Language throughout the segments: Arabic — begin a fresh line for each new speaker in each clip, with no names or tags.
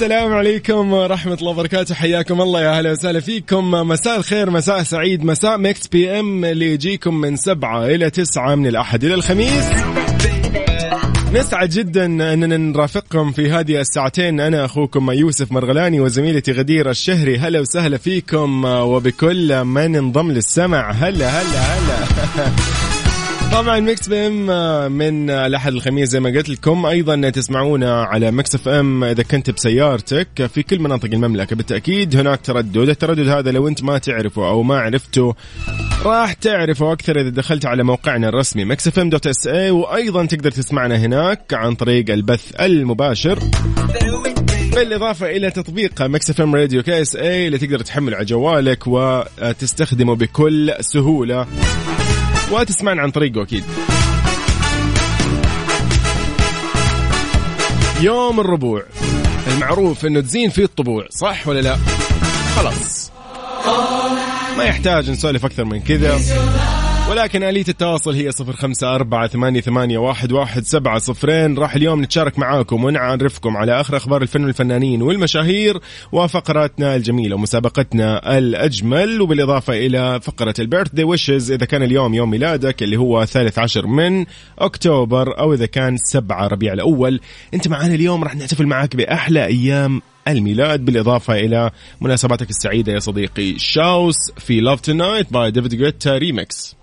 السلام عليكم ورحمة الله وبركاته. حياكم الله يا أهلا وسهلا فيكم. مساء الخير مساء سعيد مساء Mix PM اللي يجيكم من سبعة إلى تسعة من الأحد إلى الخميس. نسعد جدا أننا نرافقكم في هذه الساعتين. أنا أخوكم يوسف مرغلاني وزميلتي غدير الشهري. هلا وسهلا فيكم. وبكل من انضم للسمع. هلا هلا هلا. طبعا Mix PM من الأحد الخميس زي ما قلت لكم. أيضا تسمعونا على Mix FM إذا كنت بسيارتك في كل مناطق المملكة. بالتأكيد هناك تردد. التردد هذا لو أنت ما تعرفه أو ما عرفته راح تعرفه أكثر إذا دخلت على موقعنا الرسمي Mix FM dot SA وأيضا تقدر تسمعنا هناك عن طريق البث المباشر. بالإضافة إلى تطبيق Mix FM Radio KSA اللي تقدر تحمله على جوالك وتستخدمه بكل سهولة. وتسمعنا عن طريقه أكيد. يوم الربوع. المعروف إنه تزين فيه الطبوع صح ولا لا؟ خلاص. ما يحتاج نسولف أكثر من كذا. ولكن آلية التواصل هي صفر خمسة أربعة ثمانية, ثمانية واحد, واحد سبعة صفرين. راح اليوم نتشارك معاكم ونعرفكم على آخر أخبار الفن والفنانين والمشاهير وفقراتنا الجميلة ومسابقتنا الأجمل. وبالإضافة إلى فقرة البيرث دي ويشز إذا كان اليوم يوم ميلادك اللي هو ثالث عشر من أكتوبر أو إذا كان سبعة ربيع الأول أنت معنا اليوم. راح نحتفل معاك بأحلى أيام الميلاد. بالإضافة إلى مناسباتك السعيدة يا صديقي Shouse في Love Tonight by David Guetta remix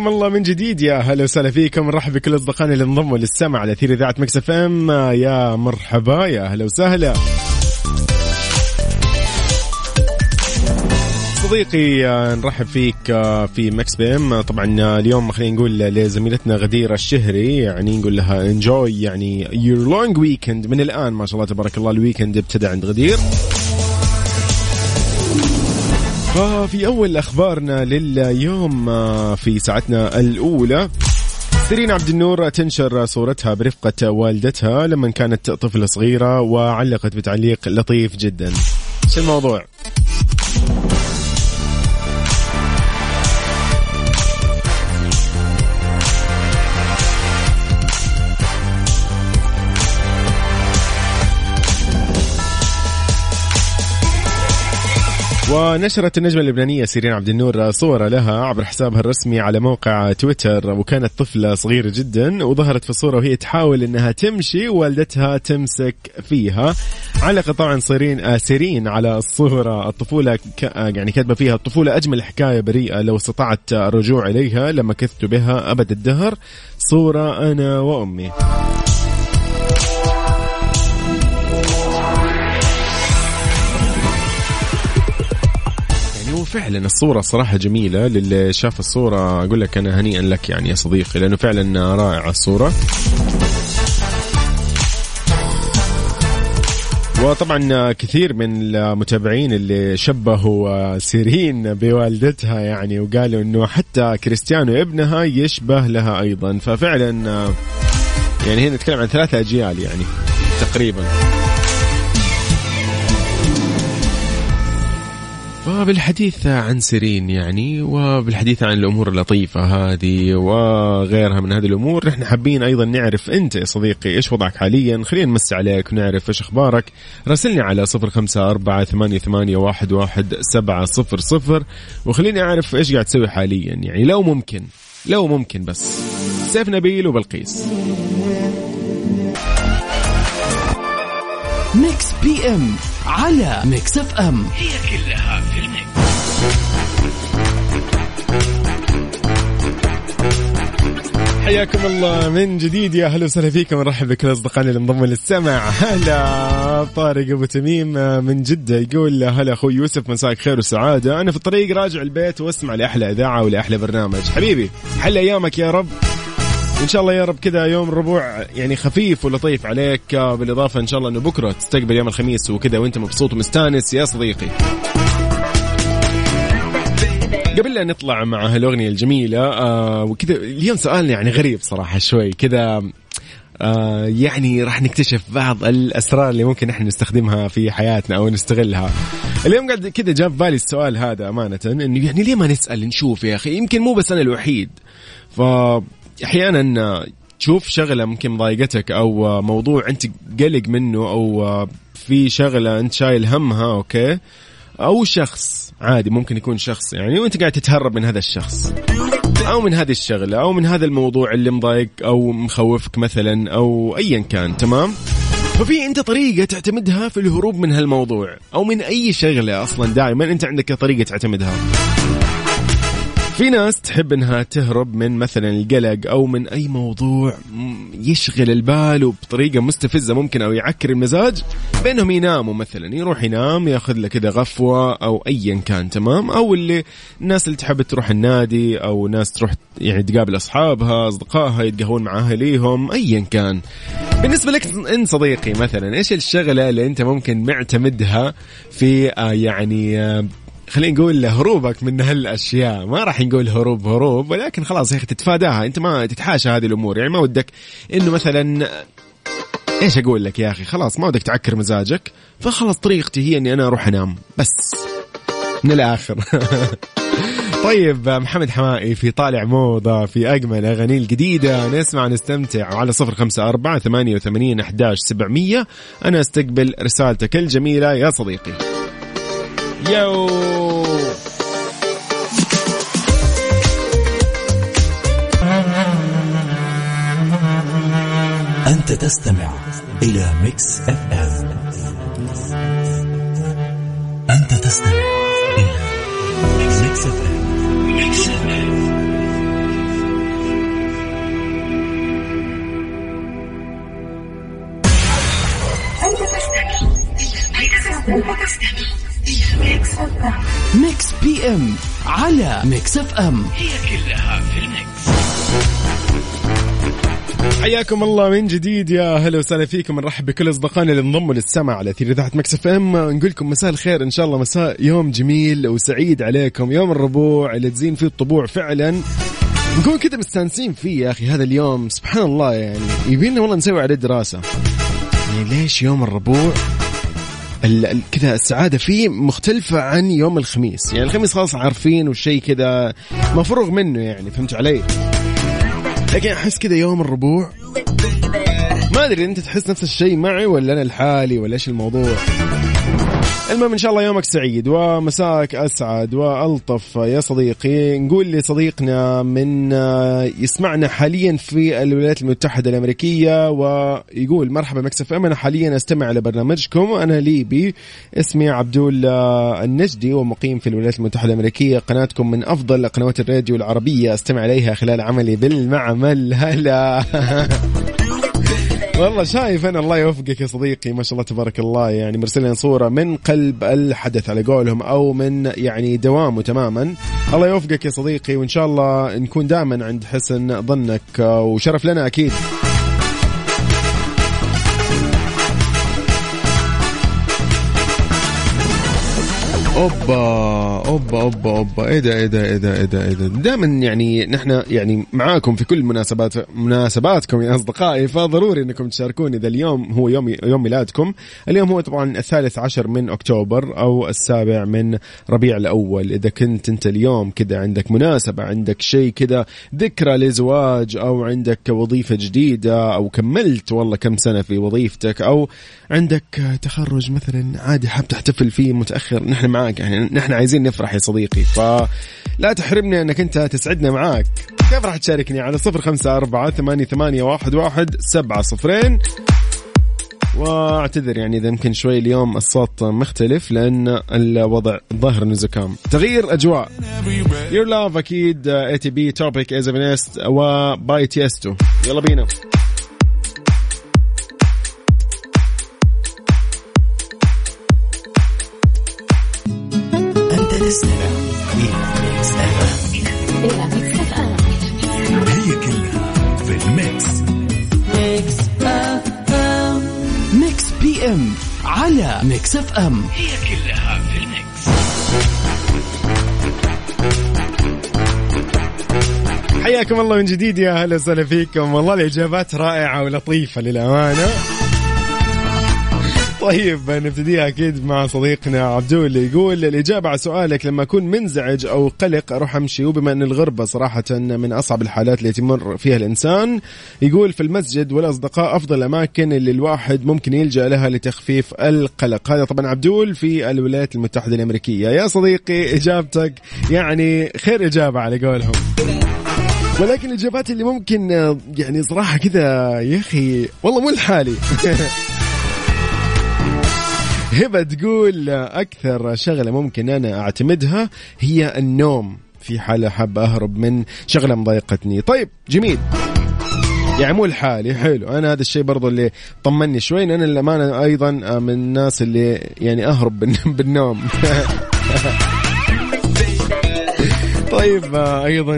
حياكم الله من جديد يا هلا وسهلا فيكم. نرحب بكل أصدقائنا اللي انضموا للسمع على أثير إذاعة Mix FM. يا مرحبا يا هلا وسهلا. صديقي نرحب فيك في Mix PM. طبعا اليوم خلينا نقول لزميلتنا غدير الشهري يعني نقول لها enjoy يعني your long weekend من الآن ما شاء الله تبارك الله ال weekend ابتدى عند غدير. ففي أول أخبارنا لليوم في ساعتنا الأولى سيرين عبد النور تنشر صورتها برفقة والدتها لما كانت طفلة صغيرة وعلقت بتعليق لطيف جدا شو الموضوع؟ ونشرت النجمة اللبنانية سيرين عبد النور صورة لها عبر حسابها الرسمي على موقع تويتر وكانت طفلة صغيرة جدا وظهرت في الصورة وهي تحاول إنها تمشي ووالدتها تمسك فيها. علقت طبعا سيرين سيرين على الصورة الطفولة يعني كاتبة فيها الطفولة أجمل حكاية بريئة لو استطعت الرجوع إليها لما كثت بها أبد الدهر. صورة أنا وأمي. وفعلا الصورة صراحة جميلة. للي شاف الصورة أقول لك أنا هنيئا لك يعني يا صديقي لأنه فعلا رائعة الصورة. وطبعا كثير من المتابعين اللي شبهوا سيرين بوالدتها يعني وقالوا إنه حتى كريستيانو ابنها يشبه لها أيضا. ففعلا يعني هنا نتكلم عن ثلاثة أجيال يعني تقريبا. وبالحديث عن سيرين يعني وبالحديث عن الأمور اللطيفة هذه وغيرها من هذه الأمور نحن حابين أيضا نعرف أنت يا صديقي إيش وضعك حاليا. خلينا نمسي عليك ونعرف إيش أخبارك. راسلني على صفر خمسة أربعة ثمانية, ثمانية واحد, واحد سبعة صفر صفر. وخليني أعرف إيش قاعد تسوي حاليا يعني لو ممكن لو ممكن بس. سيف نبيل وبلقيس.
Mix PM على Mix FM هي كلها في ال mix.
حياكم الله من جديد يا أهلا وسهلا فيكم. نرحب بكل أصدقائنا اللي انضموا للسمع. هلا طارق أبو تميم من جدة يقول هلا أخوي يوسف مساك خير وسعادة. أنا في الطريق راجع البيت وأسمع لأحلى إذاعة ولأحلى برنامج. حبيبي حل أيامك يا رب. إن شاء الله يا رب كذا يوم الربوع يعني خفيف ولطيف عليك بالإضافة إن شاء الله إنه بكرة تستقبل يوم الخميس وكذا وأنت مبسوط ومستانس يا صديقي قبل لا نطلع مع هالأغنية الجميلة آه وكذا اليوم سؤالنا يعني غريب صراحة شوي كذا آه يعني راح نكتشف بعض الأسرار اللي ممكن إحنا نستخدمها في حياتنا أو نستغلها. اليوم قاعد كذا جاب بالي السؤال هذا أمانة إنه يعني ليه ما نسأل نشوف يا أخي يمكن مو بس أنا الوحيد. ف أحيانا تشوف شغلة ممكن مضايقتك أو موضوع أنت قلق منه أو في شغلة أنت شايل همها أوكي؟ أو شخص عادي ممكن يكون شخص يعني وأنت قاعد تتهرب من هذا الشخص أو من هذه الشغلة أو من هذا الموضوع اللي مضايق أو مخوفك مثلا أو ايا كان تمام؟ ففي أنت طريقة تعتمدها في الهروب من هالموضوع أو من أي شغلة أصلا دائما أنت عندك طريقة تعتمدها. في ناس تحب إنها تهرب من مثلا القلق أو من أي موضوع يشغل البال وبطريقة مستفزة ممكن أو يعكر المزاج. بينهم يناموا مثلا يروح ينام يأخذ له كذا غفوة أو ايا كان تمام؟ أو اللي الناس اللي تحب تروح النادي أو ناس تروح يعني تقابل أصحابها أصدقائها يتقهون مع أهليهم ايا كان. بالنسبة لك أنت صديقي مثلا إيش الشغلة اللي أنت ممكن معتمدها في آه، يعني آه، خلينا نقول هروبك من هالأشياء. ما راح نقول هروب هروب ولكن خلاص يا أخي تتفاداها. أنت ما تتحاشى هذه الأمور. يعني ما ودك إنه مثلا إيش أقول لك يا أخي؟ خلاص ما ودك تعكر مزاجك فخلاص طريقتي هي إني أنا أروح أنام. بس. من الآخر. طيب محمد حمائي في طالع موضة في أجمل أغاني الجديدة. نسمع نستمتع على صفر خمسة أربعة ثمانية وثمانين أحداش سبعمية. أنا أستقبل رسالتك الجميلة يا صديقي. يو
أنت تستمع إلى Mix FM. أنت تستمع إلى Mix FM. Mix FM. أنت تستمع Mix PM على Mix FM هي كلها في ال mix.
حياكم الله من جديد يا هلا وسهلا فيكم. نرحب بكل أصدقائنا اللي انضموا للسمع على أثير إذاعة Mix FM نقول لكم مساء الخير. إن شاء الله مساء يوم جميل وسعيد عليكم. يوم الربوع اللي تزين فيه الطبوع فعلا. نكون كذا مستانسين فيه يا أخي هذا اليوم. سبحان الله يعني. يبينا والله نسوي عليه دراسة. يعني ليش يوم الربوع؟ كذا السعادة فيه مختلفة عن يوم الخميس. يعني الخميس خلاص عارفين والشيء كذا مفروغ منه يعني فهمت علي؟ لكن أحس كذا يوم الربوع. ما أدري أنت تحس نفس الشيء معي ولا أنا لحالي ولا إيش الموضوع. المهم إن شاء الله يومك سعيد ومساك أسعد وألطف يا صديقي. نقول لصديقنا من آه، يسمعنا حاليا في الولايات المتحدة الأمريكية ويقول مرحبا مكسف أم أنا حاليا أستمع لبرنامجكم أنا ليبي اسمي عبدول آه، النجدي ومقيم في الولايات المتحدة الأمريكية. قناتكم من أفضل قنوات الراديو العربية أستمع إليها خلال عملي بالمعمل. هلا. والله شايف أنا الله يوفقك يا صديقي ما شاء الله تبارك الله. يعني مرسل لنا صورة من قلب الحدث على قولهم أو من يعني دوامه تماما. الله يوفقك يا صديقي وإن شاء الله نكون دائما عند حسن ظنك وشرف لنا أكيد. أوبا أوبا أوبا أوبا. إيه ده إيه ده إيه ده إيه ده إيه دائما يعني نحن يعني معاكم في كل مناسبات مناسباتكم يا أصدقائي فضروري إنكم تشاركوني. إذا اليوم هو يوم يوم ميلادكم اليوم هو طبعا الثالث عشر من أكتوبر أو السابع من ربيع الأول. إذا كنت أنت اليوم كذا عندك مناسبة عندك شيء كذا ذكرى لزواج أو عندك وظيفة جديدة أو كملت والله كم سنة في وظيفتك أو عندك تخرج مثلا عادي حاب تحتفل فيه متأخر نحن معاك. يعني نحن عايزين نفرح يا صديقي فلا تحرمني أنك أنت تسعدنا معاك. كيف راح تشاركني على صفر خمسة أربعة ثمانية, ثمانية واحد, واحد سبعة صفرين؟ وأعتذر يعني إذا يمكن شوي اليوم الصوت مختلف لأن الوضع ظاهر إنه زكام. تغيير أجواء. Your Love أكيد ATB Topic A7S و by Tiësto يلا بينا.
Mix FM. هي كلها في ال mix Mix PM. على Mix FM هي كلها في ال mix
حياكم الله من جديد يا هلا وسهلا فيكم. والله الإجابات رائعة ولطيفة للأمانة. طيب نبتديها أكيد مع صديقنا عبدول. اللي يقول الإجابة على سؤالك لما أكون منزعج أو قلق أروح أمشي. وبما أن الغربة صراحة من أصعب الحالات اللي تمر فيها الإنسان يقول في المسجد والأصدقاء أفضل الاماكن اللي الواحد ممكن يلجأ لها لتخفيف القلق. هذا طبعا عبدول في الولايات المتحدة الأمريكية. يا صديقي إجابتك يعني خير إجابة على قولهم. ولكن الإجابات اللي ممكن يعني صراحة كذا يا أخي والله مو لحالي. هبة تقول أكثر شغلة ممكن أنا أعتمدها هي النوم. في حالة حاب أهرب من شغلة مضايقتني. طيب جميل. يعني مو لحالي حلو. أنا هذا الشيء برضو اللي طمني شوي لأن الامانه أيضا من الناس اللي يعني أهرب بالنوم. طيب أيضا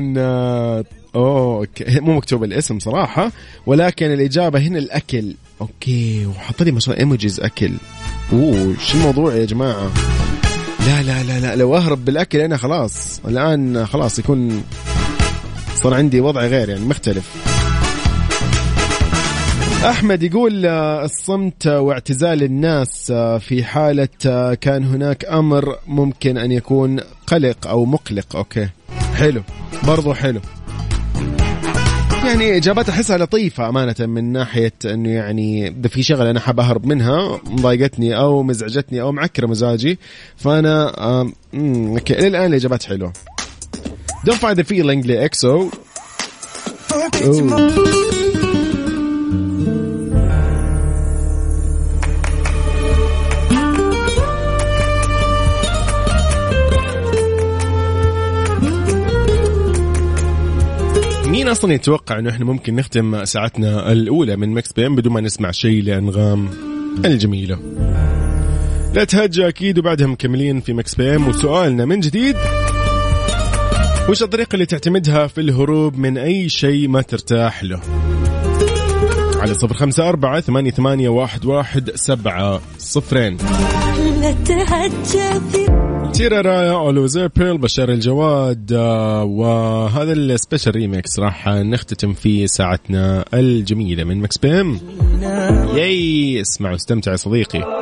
أوه مو مكتوب الاسم صراحة ولكن الإجابة هنا الأكل. أوكي وحط لي مثلا ايموجيز أكل. أوه شو الموضوع يا جماعة؟ لا لا لا لا لو أهرب بالأكل أنا خلاص. الآن خلاص يكون صار عندي وضع غير يعني مختلف. أحمد يقول الصمت واعتزال الناس في حالة كان هناك أمر ممكن أن يكون قلق أو مقلق. Okay. حلو. برضو حلو. يعني إجابات أحسها لطيفة أمانة من ناحية إنه يعني إذا في شغلة أنا حاب أهرب منها مضايقتني أو مزعجتني أو معكرة مزاجي فأنا okay إلى الآن الإجابات حلوة. Don't Fight the Feeling ل EXO. مين أصلا يتوقع إنه إحنا ممكن نختم ساعتنا الأولى من مكس بي إم بدون ما نسمع شيء لأنغام الجميلة. لا تهجى أكيد وبعدها مكملين في مكس بي إم وسؤالنا من جديد. وش الطريقة اللي تعتمدها في الهروب من أي شيء ما ترتاح له؟ على صفر خمسة أربعة ثمانية, ثمانية واحد, واحد سبعة صفرين. تيرا رايا اولوزر بيرل بشار الجواد آه، وهذا السبيشال ريميكس راح نختتم فيه ساعتنا الجميلة من مكس بيم ياي اسمع واستمتع يا صديقي.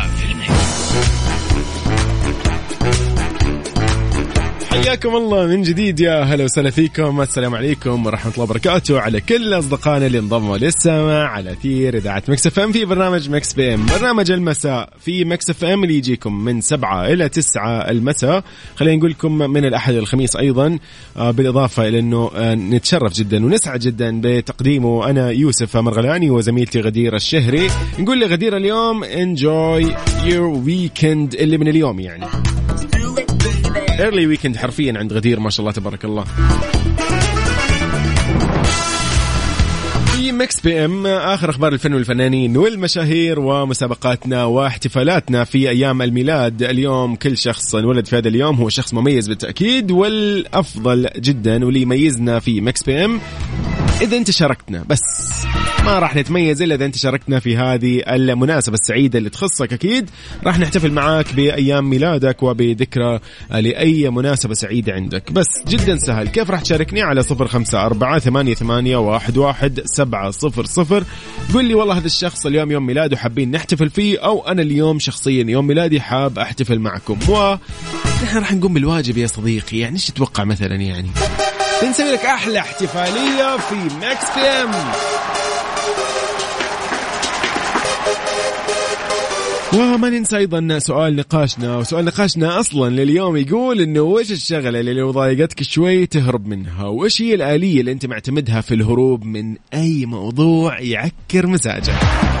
حياكم الله من جديد يا هلا وسهلا فيكم. السلام عليكم ورحمة الله وبركاته على كل أصدقائنا اللي انضموا للسماع على أثير إذاعة Mix FM في برنامج Mix PM. برنامج المساء في Mix FM اللي يجيكم من سبعة إلى تسعة المساء. خلينا نقول لكم من الأحد والخميس أيضا آه، بالإضافة إلى أنه آه، نتشرف جدا ونسعد جدا بتقديمه أنا يوسف مرغلاني وزميلتي غدير الشهري. نقول لغدير اليوم enjoy your weekend اللي من اليوم يعني. early weekend حرفيا عند غدير ما شاء الله تبارك الله. في Mix PM آخر أخبار الفن والفنانين والمشاهير ومسابقاتنا واحتفالاتنا في أيام الميلاد. اليوم كل شخص انولد في هذا اليوم هو شخص مميز بالتأكيد والأفضل جدا واللي يميزنا في Mix PM إذا أنت شاركتنا بس ما راح نتميز إلا إذا أنت شاركتنا في هذه المناسبة السعيدة اللي تخصك أكيد. راح نحتفل معاك بأيام ميلادك وبذكرى لأي مناسبة سعيدة عندك. بس جدا سهل كيف راح تشاركني؟ على صفر خمسة أربعة ثمانية, ثمانية واحد, واحد سبعة صفر صفر. قل لي والله هذا الشخص اليوم يوم ميلاده حابين نحتفل فيه أو أنا اليوم شخصيا يوم ميلادي حاب أحتفل معكم. و نحن راح نقوم بالواجب يا صديقي يعني إيش تتوقع مثلا يعني؟ بنسوي لك أحلى احتفالية في Mix PM وما ننسى أيضا سؤال نقاشنا وسؤال نقاشنا أصلا لليوم يقول إنه وش الشغلة اللي لو ضايقتك شوي تهرب منها؟ وايش هي الآلية اللي أنت معتمدها في الهروب من أي موضوع يعكر مزاجك؟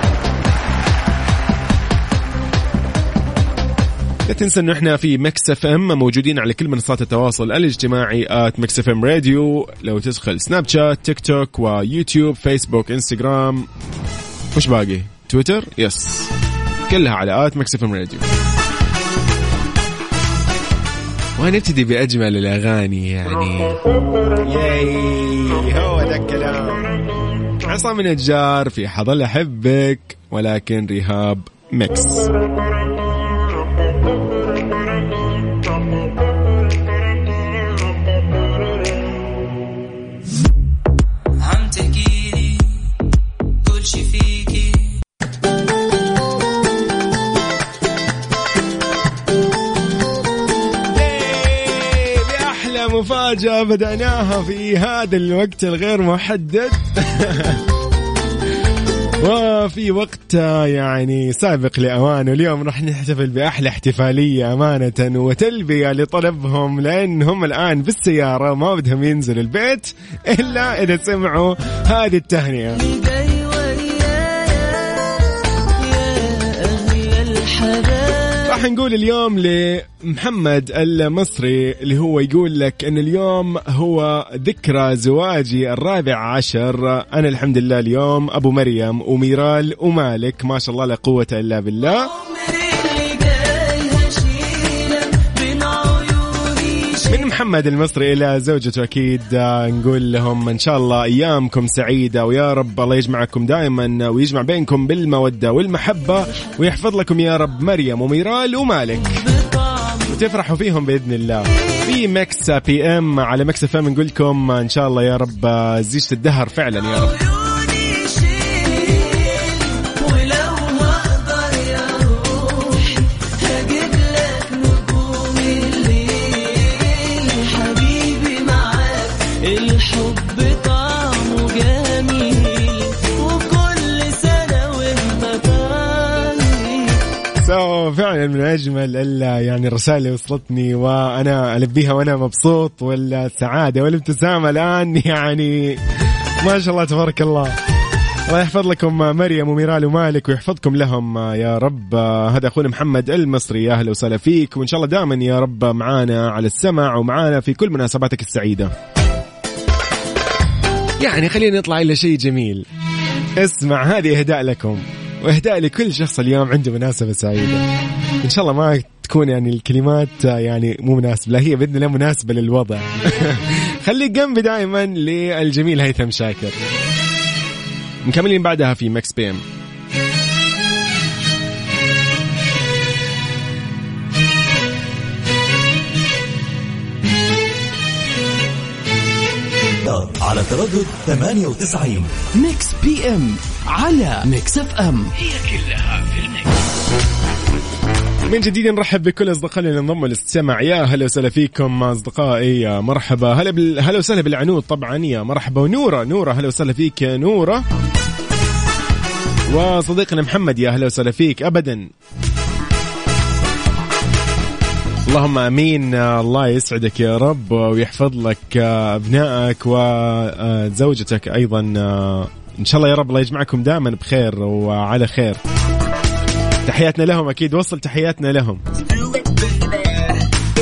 لا تنسى إنه إحنا في Mix FM موجودين على كل منصات التواصل الاجتماعي at Mix FM Radio لو تدخل سناب شات تيك توك ويوتيوب فيسبوك انستغرام وش باقي؟ تويتر yes كلها على at Mix FM Radio وهنبتدي بأجمل الأغاني يعني؟ ياي هو ذا الكلام. عصام النجار في حضل احبك ولكن
R3HAB
mix مفاجأة بدأناها في هذا الوقت الغير محدد. وفي وقت يعني سابق لأوانه اليوم راح نحتفل بأحلى احتفالية أمانة وتلبية لطلبهم لأنهم الآن بالسيارة ما بدهم ينزلوا البيت إلا إذا سمعوا هذه التهنئة. راح نقول اليوم لمحمد المصري اللي هو يقول لك إن اليوم هو ذكرى زواجي الرابع عشر. أنا الحمد لله اليوم أبو مريم وميرال ومالك. ما شاء الله لا قوة إلا بالله. محمد المصري إلى زوجته أكيد آه، نقول لهم إن شاء الله أيامكم سعيدة ويا رب الله يجمعكم دائما ويجمع بينكم بالمودة والمحبة ويحفظ لكم يا رب مريم وميرال ومالك. وتفرحوا فيهم بإذن الله. في Mix PM على Mix FM نقول لكم إن شاء الله يا رب زيجة الدهر فعلا يا رب. فعلا من أجمل يعني الرسائل اللي وصلتني وأنا البيها وأنا مبسوط والسعاده والابتسامة الآن يعني ما شاء الله تبارك الله. الله يحفظ لكم مريم وميرال ومالك ويحفظكم لهم يا رب. هذا أخونا محمد المصري يا أهلا وسهلا فيك وإن شاء الله دائما يا رب معانا على السمع ومعانا في كل مناسباتك السعيدة. يعني خلينا نطلع إلى شيء جميل. اسمع هذه إهداء لكم وإهداء لكل شخص اليوم عنده مناسبة سعيدة. إن شاء الله ما تكون يعني الكلمات يعني مو مناسبة لا هي بإذن الله مناسبة للوضع. خليك جنبي دائما للجميل هيثم شاكر. مكملين بعدها في ماكس بي إم.
على تردد 98
Mix PM على Mix FM.
من جديد نرحب بكل أصدقائنا اللي انضموا للاستماع. يا هلا وسهلا فيكم أصدقائي يا مرحبا. هلا بال... هلا وسهلا بالعنود طبعا يا مرحبا. ونورة نورة هلا وسهلا فيك يا نورة. وصديقنا محمد يا هلا وسهلا فيك. ابدا. اللهم آمين. الله يسعدك يا رب ويحفظ لك أبنائك وزوجتك أيضا إن شاء الله يا رب الله يجمعكم دائما بخير وعلى خير. تحياتنا لهم أكيد وصل تحياتنا لهم.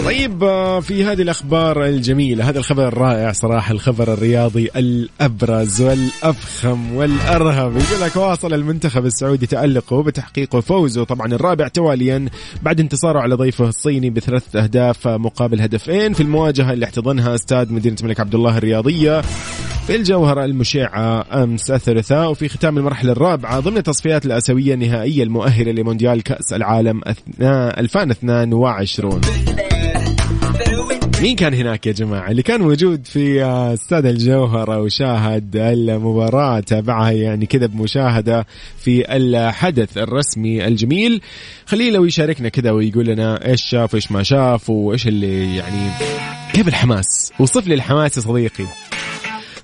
طيب آه، في هذه الأخبار الجميلة هذا الخبر الرائع صراحة الخبر الرياضي الأبرز والأفخم والأرهب. يقول لك واصل المنتخب السعودي تألقه بتحقيق فوزه طبعا الرابع تواليا بعد انتصاره على ضيفه الصيني بثلاث أهداف مقابل هدفين في المواجهة اللي احتضنها استاد مدينة الملك عبد الله الرياضية في الجوهرة المشعة أمس الثلاثاء. وفي ختام المرحلة الرابعة ضمن التصفيات الآسيوية النهائية المؤهلة لمونديال كأس العالم أثناء 2022 مين كان هناك يا جماعة؟ اللي كان موجود في آه، استاد الجوهرة وشاهد المباراة تابعها يعني كذا بمشاهدة في الحدث الرسمي الجميل. خليه لو يشاركنا كذا ويقول لنا إيش شاف وإيش ما شاف وإيش اللي يعني كيف الحماس؟ وصف لي الحماس يا صديقي.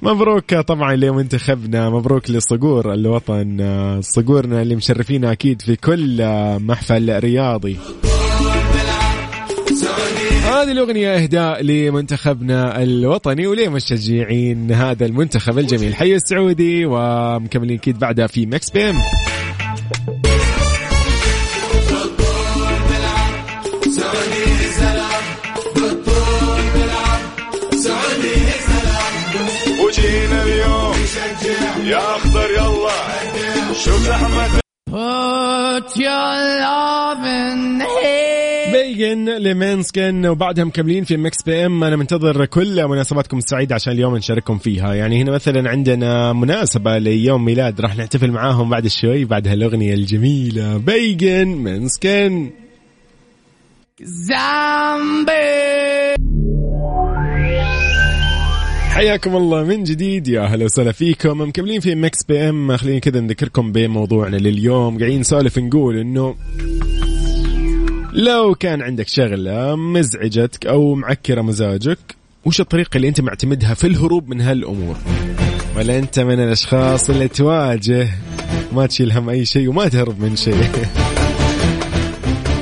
مبروك طبعا لمنتخبنا مبروك لصقور الوطن آه، صقورنا اللي مشرفينا أكيد في كل آه، محفل رياضي. هذه الأغنية إهداء لمنتخبنا الوطني ولمشجعين هذا المنتخب الجميل. حي السعودي ومكملين أكيد بعدها في مكس بيم وجينا اليوم. يا أخضر يلا. شوف زحمة Beggin' ل Måneskin وبعدها مكملين في Mix PM. أنا منتظر كل مناسباتكم السعيدة عشان اليوم نشارككم فيها. يعني هنا مثلا عندنا مناسبة ليوم ميلاد راح نحتفل معاهم بعد شوي بعد هالأغنية الجميلة. Beggin' Måneskin. حياكم الله من جديد. يا هلا وسهلا فيكم. مكملين في Mix PM. خليني كذا نذكركم بموضوعنا لليوم. قاعدين نسولف نقول إنه لو كان عندك شغلة مزعجتك أو معكرة مزاجك وش الطريقة اللي أنت معتمدها في الهروب من هالأمور؟ ولا أنت من الأشخاص اللي تواجه ما تشيل هم أي شيء وما تهرب من شيء؟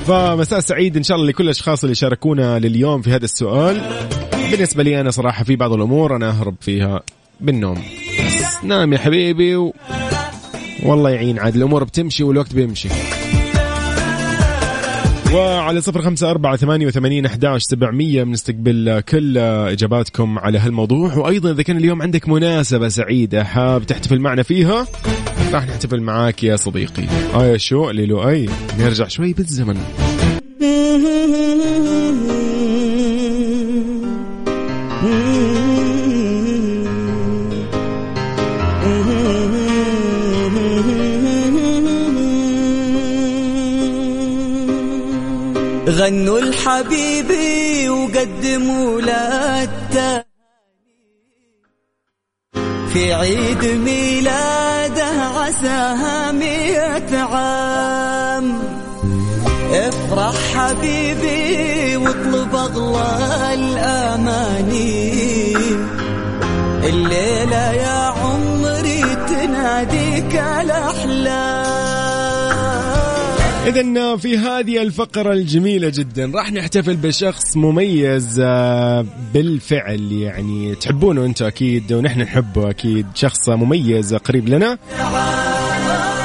فمساء سعيد إن شاء الله لكل الأشخاص اللي شاركونا لليوم في هذا السؤال. بالنسبة لي أنا صراحة في بعض الأمور أنا أهرب فيها بالنوم. نام يا حبيبي و... والله يعين عاد الأمور بتمشي والوقت بيمشي. وعلى صفر خمسة أربعة ثمانية وثمانين أحداش سبعمية بنستقبل كل إجاباتكم على هالموضوع. وأيضا إذا كان اليوم عندك مناسبة سعيدة حاب تحتفل معنا فيها راح نحتفل معاك يا صديقي. آية شو؟ ليلو أي نرجع شوي بالزمن.
غنوا الحبيبي وقدموا له في عيد ميلاده عساها مئة عام. افرح حبيبي واطلب أغلى الأماني. الليلة يا عمري تناديك الأحلام.
إذا في هذه الفقرة الجميلة جدا راح نحتفل بشخص مميز آه، بالفعل يعني تحبونه أنتم أكيد ونحن نحبه أكيد شخص مميز قريب لنا.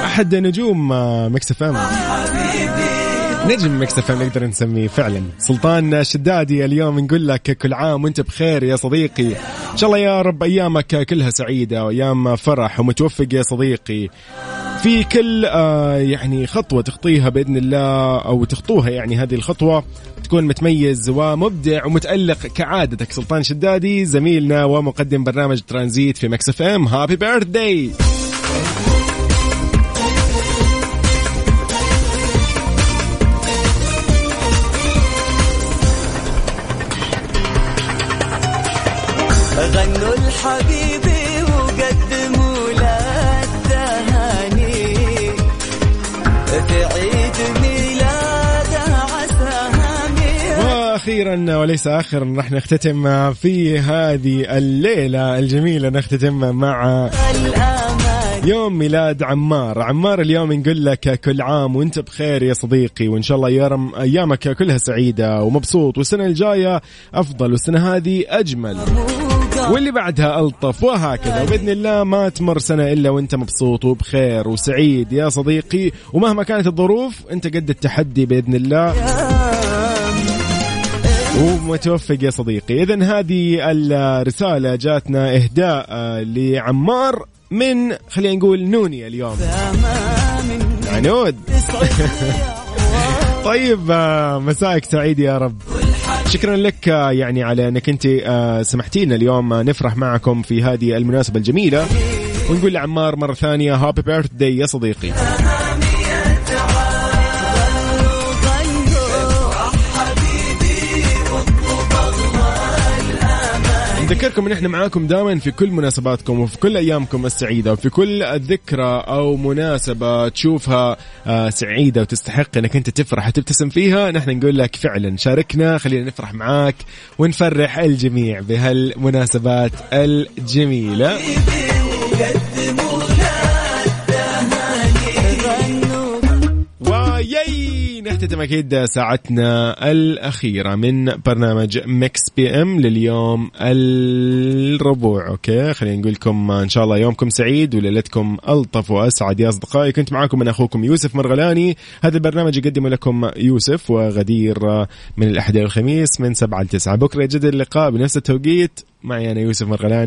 أحد نجوم آه، Mix FM نجم Mix FM نقدر نسميه فعلا. سلطان شدادي اليوم نقول لك كل عام وأنت بخير يا صديقي. إن شاء الله يا رب أيامك كلها سعيدة وأيام فرح ومتوفق يا صديقي. في كل آه يعني خطوة تخطيها بإذن الله أو تخطوها يعني هذه الخطوة تكون متميز ومبدع ومتألق كعادتك. سلطان شدادي زميلنا ومقدم برنامج ترانزيت في Mix FM. happy birthday
غنوا
وأخيرا وليس اخرا راح نختتم في هذه الليلة الجميلة نختتم مع يوم ميلاد عمار. عمار اليوم نقول لك كل عام وأنت بخير يا صديقي وإن شاء الله يرم أيامك كلها سعيدة ومبسوط والسنة الجاية أفضل والسنة هذه أجمل. واللي بعدها ألطف وهكذا. وبإذن الله ما تمر سنة إلا وأنت مبسوط وبخير وسعيد يا صديقي. ومهما كانت الظروف أنت قد التحدي بإذن الله. ومتوفق يا صديقي. إذا هذه الرسالة جاتنا إهداء آه، لعمار من خلينا نقول نوني اليوم. عنود. طيب آه، مساءك سعيد يا رب. شكرا لك آه، يعني على إنك أنت آه، سمحتينا اليوم نفرح معكم في هذه المناسبة الجميلة. ونقول لعمار مرة ثانية هابي بيرث داي يا صديقي. نذكركم إن إحنا معاكم دائما في كل مناسباتكم وفي كل أيامكم السعيدة وفي كل ذكرى أو مناسبة تشوفها آه، سعيدة وتستحق إنك أنت تفرح وتبتسم فيها. نحن نقول لك فعلا شاركنا خلينا نفرح معاك ونفرح الجميع بهالمناسبات الجميلة. نختتم أكيد ساعتنا الأخيرة من برنامج Mix PM لليوم الربوع okay؟ خلينا نقول لكم إن شاء الله يومكم سعيد وليلتكم ألطف وأسعد. يا أصدقائي كنت معاكم من أخوكم يوسف مرغلاني. هذا البرنامج يقدم لكم يوسف وغدير من الأحد الخميس من 7 ل 9 بكرة يجد اللقاء بنفس التوقيت. معي أنا يوسف مرغلاني.